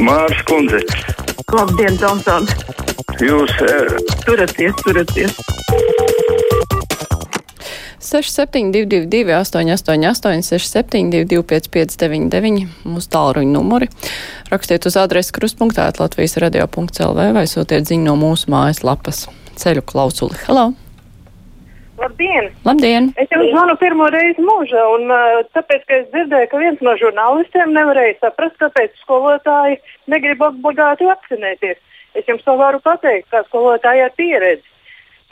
Mārs Kundze. Labdien, Tomson! Jūs uh... turaties, turaties! 6722, 888, 672, 559, mūsu tālruņa numuri. Rakstiet uz adresi krustpunktā, Latvijas radio.clv vai sūtiet ziņu no mūsu mājaslapas ceļu klausuli. Halo! Labdien! Labdien! Es jums zvanu pirmo reizi mūžā, un tāpēc, ka es dzirdēju, ka viens no žurnālistiem nevarēja saprast, kāpēc skolotāji negrib obligāti vakcinēties. Es jums to varu pateikt, kā skolotāji ar pieredzi.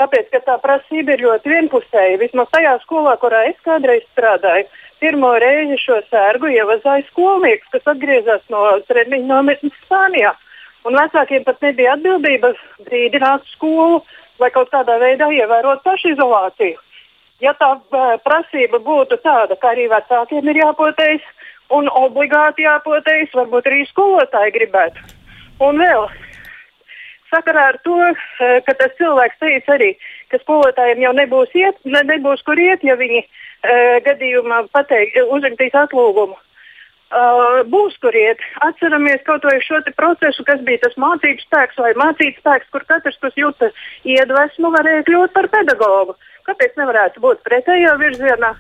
Tāpēc, ka tā prasība ir ļoti vienpusēja. Vismaz tajā skolā, kurā es kādreiz strādāju, pirmo reizi šo sērgu ievazāja skolnieks, kas atgriezās no treniņa nometnes Spānijā. Un vecākiem pat nebija atbildības brīdināt skolu vai kaut kādā veidā ievērot pašizolāciju. Ja tā prasība būtu tāda, ka arī vecākiem ir jāpotejas un obligāti jāpotejas, varbūt arī skolotāji gribētu. Un vēl sakarā ar to, eh, ka tas cilvēks teica arī, ka skolotājiem jau nebūs, iet, ne, nebūs kur iet, ja viņi uh, gadījumā pateiks, uzrakstīs atlūgumu. Uh, būs kur iet. Atceramies kaut vai šo procesu, kas bija tas mācību spēks vai mācību spēks, kur katrs, kas jūta iedvesmu, varēja kļūt par pedagogu. Kāpēc nevarētu būt pretējā virzienā?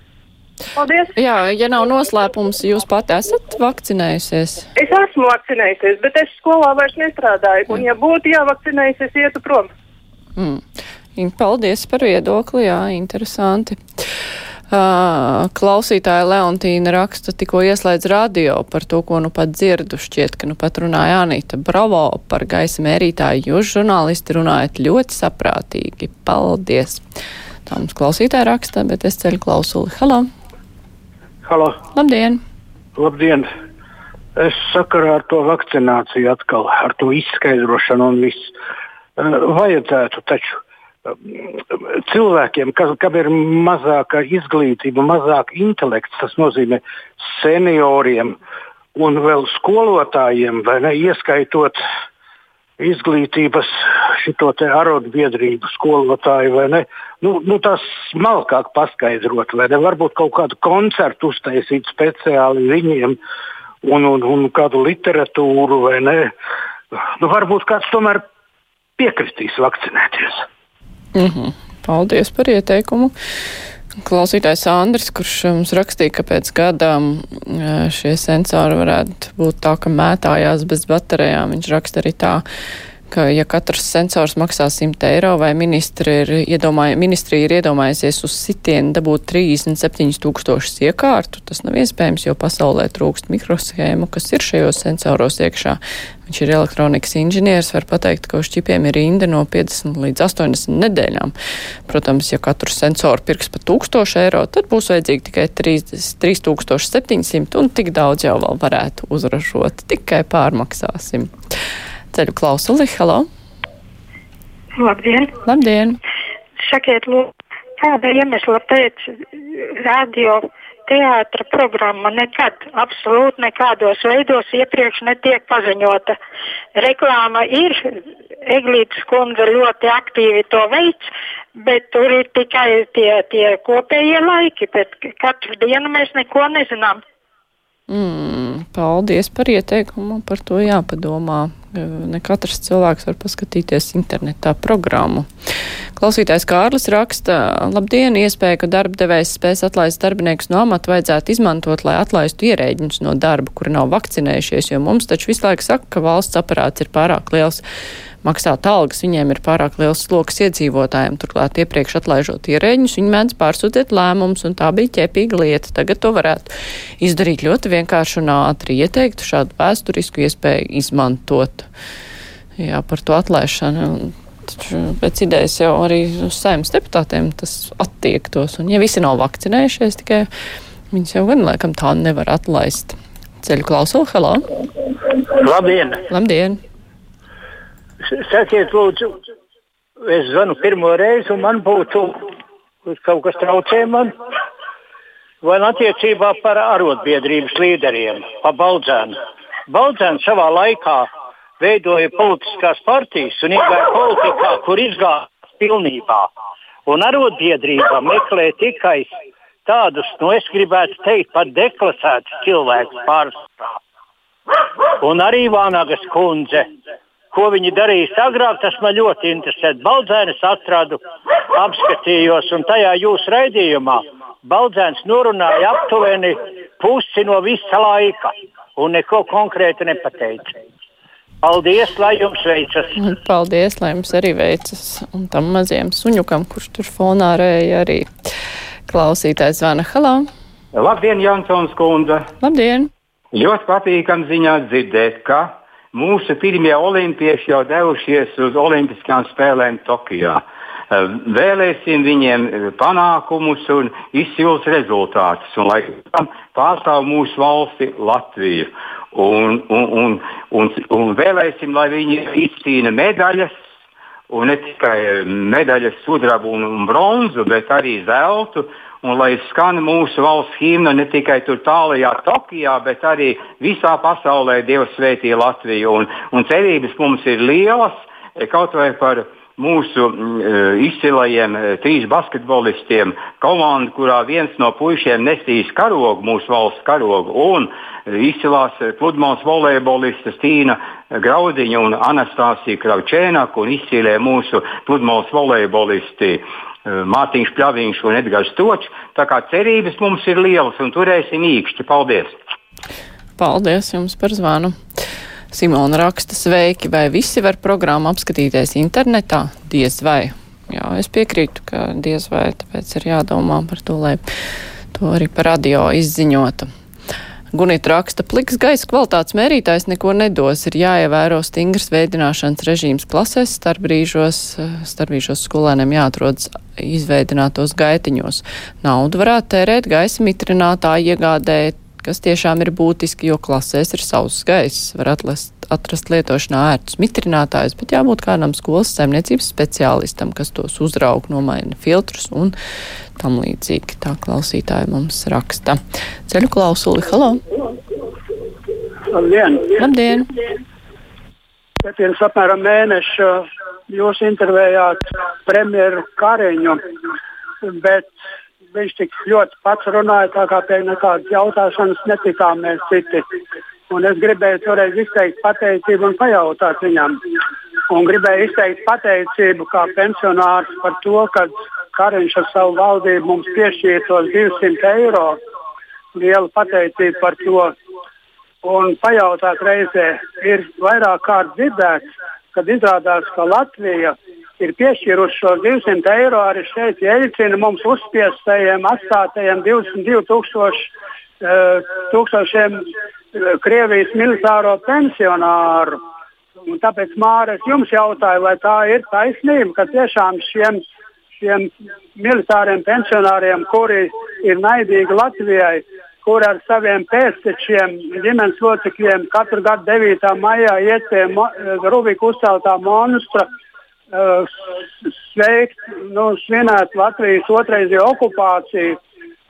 Paldies! Jā, ja nav noslēpums, jūs pati esat vakcinējusies? Es esmu vakcinējusies, bet es skolā vairs nestrādāju. Un, ja būtu jāvakcinējas, es ietu prom. Mm. Paldies par viedokli, jā, interesanti. Klausītāja Leontīna raksta, tikko ieslēdz radio par to, ko nu pat dzirdu. Šķiet, ka nu pat runāja Anīta Bravo par gaisa mērītāju. Jūs, žurnālisti, runājat ļoti saprātīgi. Paldies! Tā mums klausītāja raksta, bet es ceļu klausuli. Halo! Halo. Labdien! Labdien! Es sakarā ar to vakcināciju atkal, ar to izskaidrošanu un viss. Vajadzētu taču cilvēkiem, kas, kam ir mazāka izglītība, mazāka intelekts, tas nozīmē senioriem un vēl skolotājiem, vai ne, ieskaitot izglītības šito te arotbiedrību skolotāju, vai ne? Nu, nu tas smalkāk paskaidrot, vai ne? Varbūt kaut kādu koncertu uztaisīt speciāli viņiem un, un, un kādu literatūru, vai ne? Nu, varbūt kāds tomēr piekritīs vakcinēties. Mm -hmm. Paldies par ieteikumu. Klausītājs Andris, kurš mums rakstīja, ka pēc gadām šie sensori varētu būt tā, ka mētājās bez baterijām. Viņš raksta arī tā, ka ja katrs sensors maksā 100 eiro vai ministri ir, iedomāj, ministri ir iedomājusies uz sitienu dabūt 37 tūkstošus iekārtu, tas nav iespējams, jo pasaulē trūkst mikroshēmu, kas ir šajos sensoros iekšā. Viņš ir elektronikas inženieris, var pateikt, ka uz čipiem ir rinda no 50 līdz 80 nedēļām. Protams, ja katru sensoru pirks par 1000 eiro, tad būs vajadzīgi tikai 3700 un tik daudz jau vēl varētu uzražot. Tikai pārmaksāsim ceļu klausuli. Halo! Labdien! Labdien! Sakiet, lūdzu, kāda iemesla pēc radio teātra programma nekad, absolūti nekādos veidos iepriekš netiek paziņota. Reklāma ir, Eglītas kundze ļoti aktīvi to veids, bet tur ir tikai tie, tie kopējie laiki, bet katru dienu mēs neko nezinām. Mm, paldies par ieteikumu, par to jāpadomā. Ne katrs cilvēks var paskatīties internetā programmu. Klausītājs Kārlis raksta, labdien, iespēja, ka darba devējs spēs atlaist darbiniekus no amata vajadzētu izmantot, lai atlaistu ierēģņus no darba, kuri nav vakcinējušies, jo mums taču visu laiku saka, ka valsts aparāts ir pārāk liels maksāt algas, viņiem ir pārāk liels sloks iedzīvotājiem. Turklāt iepriekš atlaižot ierēģņus, viņi mēdz pārsūtīt lēmumus, un tā bija ķēpīga lieta. Tagad to varētu izdarīt ļoti vienkārši un ātri. Ieteiktu šādu vēsturisku iespēju izmantot. Jā, par to atlaišanu. Taču pēc idejas jau arī uz saimnes deputātiem tas attiektos. Un ja visi nav vakcinējušies, tikai viņus jau gan laikam tā nevar atlaist. Ceļu klausulu, hello! Labdien! Labdien! Sakiet, lūdzu, es zvanu pirmo reizi, un man būtu kaut kas traucē man. Vai attiecībā par arotbiedrības līderiem, pa Baldzēnu. Baldzēns savā laikā veidoja politiskās partijas un iegāja politikā, kur izgāja pilnībā. Un arotbiedrība meklē tikai tādus, nu es gribētu teikt, pat deklasētus cilvēkus pārstāvjus. Un arī Vānagas kundze, ko viņi darīs agrāk, tas man ļoti interesē. Baldzēnis atradu, apskatījos, un tajā jūsu raidījumā Baldzēns norunāja aptuveni pusi no visa laika un neko konkrēti nepateica. Paldies, lai jums veicas! Paldies, lai jums arī veicas! Un tam mazajam suņukam, kurš tur fonā rēja arī klausītājs zvana Halā. Labdien, Jansons kundze! Labdien! Ļoti patīkam ziņā dzirdēt, ka mūsu pirmie olimpieši jau devušies uz Olimpiskajām spēlēm Tokijā. Vēlēsim viņiem panākumus un izcils rezultātus, un lai tam pārstāv mūsu valsti Latviju. Un, un, un, un, un vēlēsim, lai viņi izcīna medaļas, un ne tikai medaļas, sudrabu un, bronzu, bet arī zeltu. Un lai skan mūsu valsts himna ne tikai tur tālajā Tokijā, bet arī visā pasaulē Dievs svētī Latviju. Un, un cerības mums ir lielas, kaut vai par mūsu uh, izcilajiem uh, trīs basketbolistiem komandu, kurā viens no puišiem nesīs karogu, mūsu valsts karogu, un uh, izcilās pludmales volejbolistas Tīna Graudiņa un Anastasija Kravčēnaka un izcīlē mūsu pludmales volejbolisti. Mārtiņš Pļaviņš un Edgars Točs. Tā kā cerības mums ir lielas un turēsim īkšķi. Paldies! Paldies jums par zvanu! Simona raksta sveiki, vai visi var programmu apskatīties internetā? Diez vai. Jā, es piekrītu, ka diez vai, tāpēc ir jādomā par to, lai to arī par radio izziņota. Gunita raksta, pliks gaisa kvalitātes mērītājs neko nedos, ir jāievēro stingrs veidināšanas režīms klasēs, starpbrīžos, starpbrīžos skolēniem jāatrodas izveidinātos gaitiņos. Naudu varētu tērēt gaisa mitrinātāji iegādēt kas tiešām ir būtiski, jo klasēs ir savs gaiss. Var atlast, atrast lietošanā ērtus mitrinātājus, bet jābūt kādam skolas saimniecības speciālistam, kas tos uzraug, nomaina filtrus un tam līdzīgi. Tā klausītāja mums raksta. Ceļu klausuli, halo! Labdien! Labdien! Pirms apmēram mēneša jūs intervējāt premjeru Kariņu, bet viņš tik ļoti pats runāja, tā kā pie nekādas jautāšanas netikām mēs citi. Un es gribēju toreiz izteikt pateicību un pajautāt viņam. Un gribēju izteikt pateicību kā pensionārs par to, ka Kariņš ar savu valdību mums piešķīra tos 200 eiro. Liela pateicība par to. Un pajautāt reizē ir vairāk kārt dzirdēts, kad izrādās, ka Latvija ir piešķīruši šo 200 eiro arī šeit Jeļcina mums uzspiestajiem atstātajiem 22 tūkstoši, uh, tūkstošiem uh, Krievijas militāro pensionāru. Un tāpēc Mārcis jums jautāja, vai tā ir taisnība, ka tiešām šiem, šiem militāriem pensionāriem, kuri ir naidīgi Latvijai, kur ar saviem pēctečiem, ģimenes locekļiem katru gadu 9. maijā iet pie Rubika uzceltā monstra, uh, uh, sveikt, nu, svinēt Latvijas otrreizējo okupāciju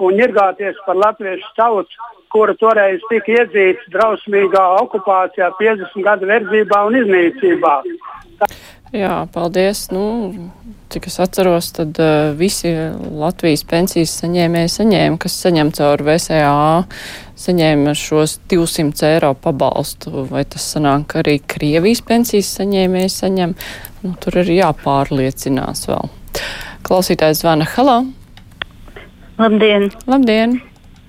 un ņirgāties par latviešu tautu, kura toreiz tika iedzīta drausmīgā okupācijā, 50 gadu verdzībā un iznīcībā. Tā... Jā, paldies. Nu, cik es atceros, tad uh, visi Latvijas pensijas saņēmēji saņēma, kas saņem caur VSA, saņēma šos 200 eiro pabalstu. Vai tas sanāk arī Krievijas pensijas saņēmēji saņem? Nu, tur ir jāpārliecinās vēl. Klausītājs zvana Halā. Labdien! Labdien.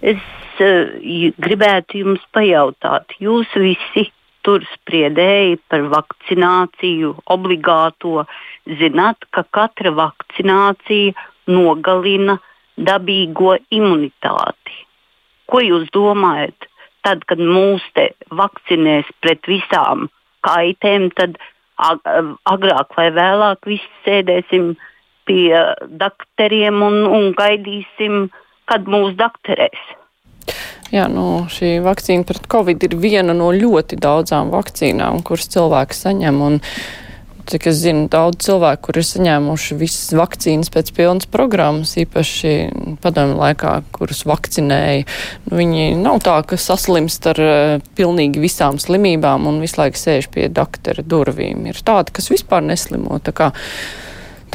Es uh, gribētu jums pajautāt, jūs visi tur spriedēji par vakcināciju, obligāto. Zināt, ka katra vakcinācija nogalina dabīgo imunitāti. Ko jūs domājat? Tad, kad mūs te vakcinēs pret visām kaitēm, tad agrāk vai vēlāk visi sēdēsim pie doktoriem un, un gaidīsim, kad mūs doktorēs. Jā, nu, šī vakcīna pret covid ir viena no ļoti daudzām vakcīnām, kuras cilvēki saņem. Un, cik es zinu, daudz cilvēku, kur ir saņēmuši visas vakcīnas pēc pilnas programmas, īpaši padomju laikā, kurus vakcinēja. Nu, viņi nav tā, ka saslimst ar uh, pilnīgi visām slimībām un visu laiku sēž pie doktora durvīm. Ir tādi, kas vispār neslimo. Tā kā,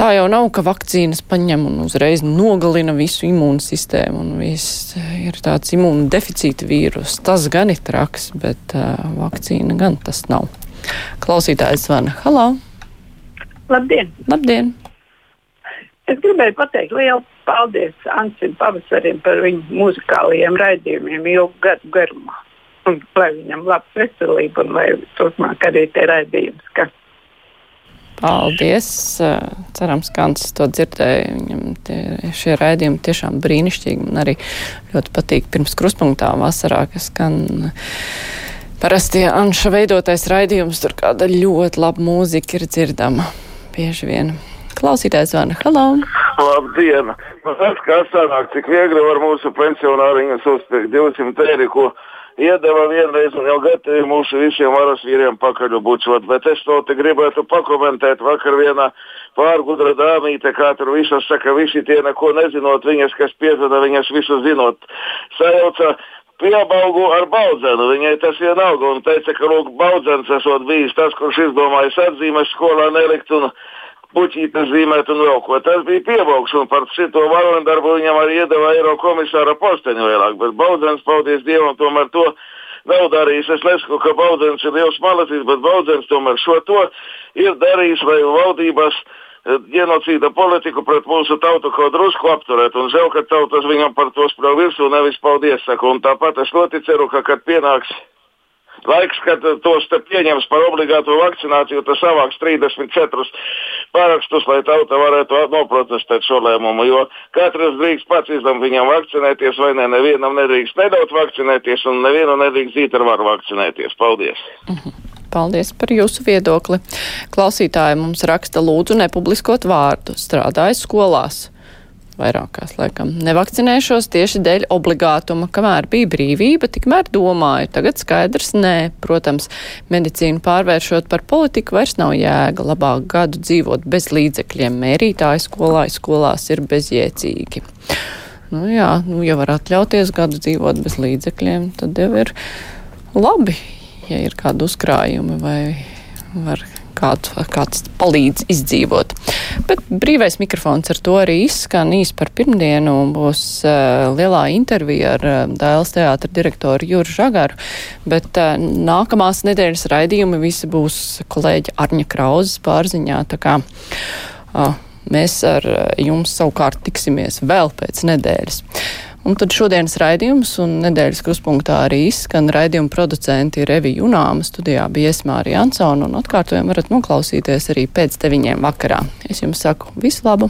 tā jau nav, ka vakcīnas paņem un uzreiz nogalina visu imūnu sistēmu un viss ir tāds imūnu deficīta vīrus. Tas gan ir traks, bet uh, vakcīna gan tas nav. Klausītājs zvana. Halo! Labdien! Labdien! Es gribēju pateikt lielu paldies Ansim Pavasarim par viņu muzikālajiem raidījumiem ilgu gadu garumā. Un lai viņam labs veselība un lai turpmāk arī tie raidījumi skan. Paldies! Cerams, ka Ants to dzirdēja. Viņam tie, šie raidījumi tiešām brīnišķīgi. Man arī ļoti patīk pirms kruspunktā vasarā, kas skan. Parasti Anša veidotais raidījums, tur kāda ļoti laba mūzika ir dzirdama bieži vien. Klausītājs zvana. Halo! Labdien! Man liekas, kā sanāk, cik viegli var mūsu pensionāriņus uzspiegt 200 eiro, iedeva vienreiz un jau gatavi mūsu visiem varas vīriem pakaļ bučot. Bet es to te gribētu pakomentēt. Vakar vienā pārgudra dāmīte, kā tur visas saka, visi tie neko nezinot, viņas, kas piezvana, viņas visu zinot, sajauca piebalgu ar baudzenu. Viņai tas vienalga un teica, ka lūk, baudzens esot bijis tas, kurš izdomājis atzīmes skolā nelikt un puķītes zīmēt un vēl ko. Tas bija pieaugs, un par šito varondarbu viņam arī iedeva eiro komisāra posteņu vēlāk, bet Baudzens, paldies Dievam, tomēr to nav darījis. Es nesaku, ka Baudzens ir liels malacis, bet Baudzens tomēr šo to ir darījis, lai valdības eh, genocīda politiku pret mūsu tautu kaut drusku apturēt, un žēl, ka tautas viņam par to sprāv virsū, nevis paldies saku, un tāpat es ļoti ceru, ka, kad pienāks Laiks, kad tos te pieņems par obligātu vakcināciju, tas savāks 34 pārakstus, lai tauta varētu noprotestēt šo lēmumu. Jo katrs drīkst pats izlemt viņam vakcinēties, vai ne, nevienam nedrīkst nedaudz vakcinēties, un nevienu nedrīkst zīt ar varu vakcinēties. Paldies! Mhm. Paldies par jūsu viedokli. Klausītāji mums raksta lūdzu nepubliskot vārdu. Strādāju skolās vairākās laikam. Nevakcinēšos tieši dēļ obligātuma, kamēr bija brīvība, tikmēr domāju. Tagad skaidrs nē. Protams, medicīnu pārvēršot par politiku vairs nav jēga. Labāk gadu dzīvot bez līdzekļiem. Mērītāji skolā, skolās ir bezjēdzīgi. Nu jā, nu, ja var atļauties gadu dzīvot bez līdzekļiem, tad jau ir labi, ja ir kādi uzkrājumi vai var kāds, kāds palīdz izdzīvot. Bet brīvais mikrofons ar to arī izskan īs par pirmdienu. Būs uh, lielā intervija ar uh, Dēls teātra direktoru Jūru Žagaru, bet uh, nākamās nedēļas raidījumi visi būs kolēģi Arņa Krauzes pārziņā. Kā uh, mēs ar jums savukārt tiksimies vēl pēc nedēļas. Un tad šodienas raidījums un nedēļas kruspunktā arī izskan raidījuma producenti Revija Junāma studijā bija Esmārija Ansona un atkārtojumu varat noklausīties arī pēc deviņiem vakarā. Es jums saku visu labu!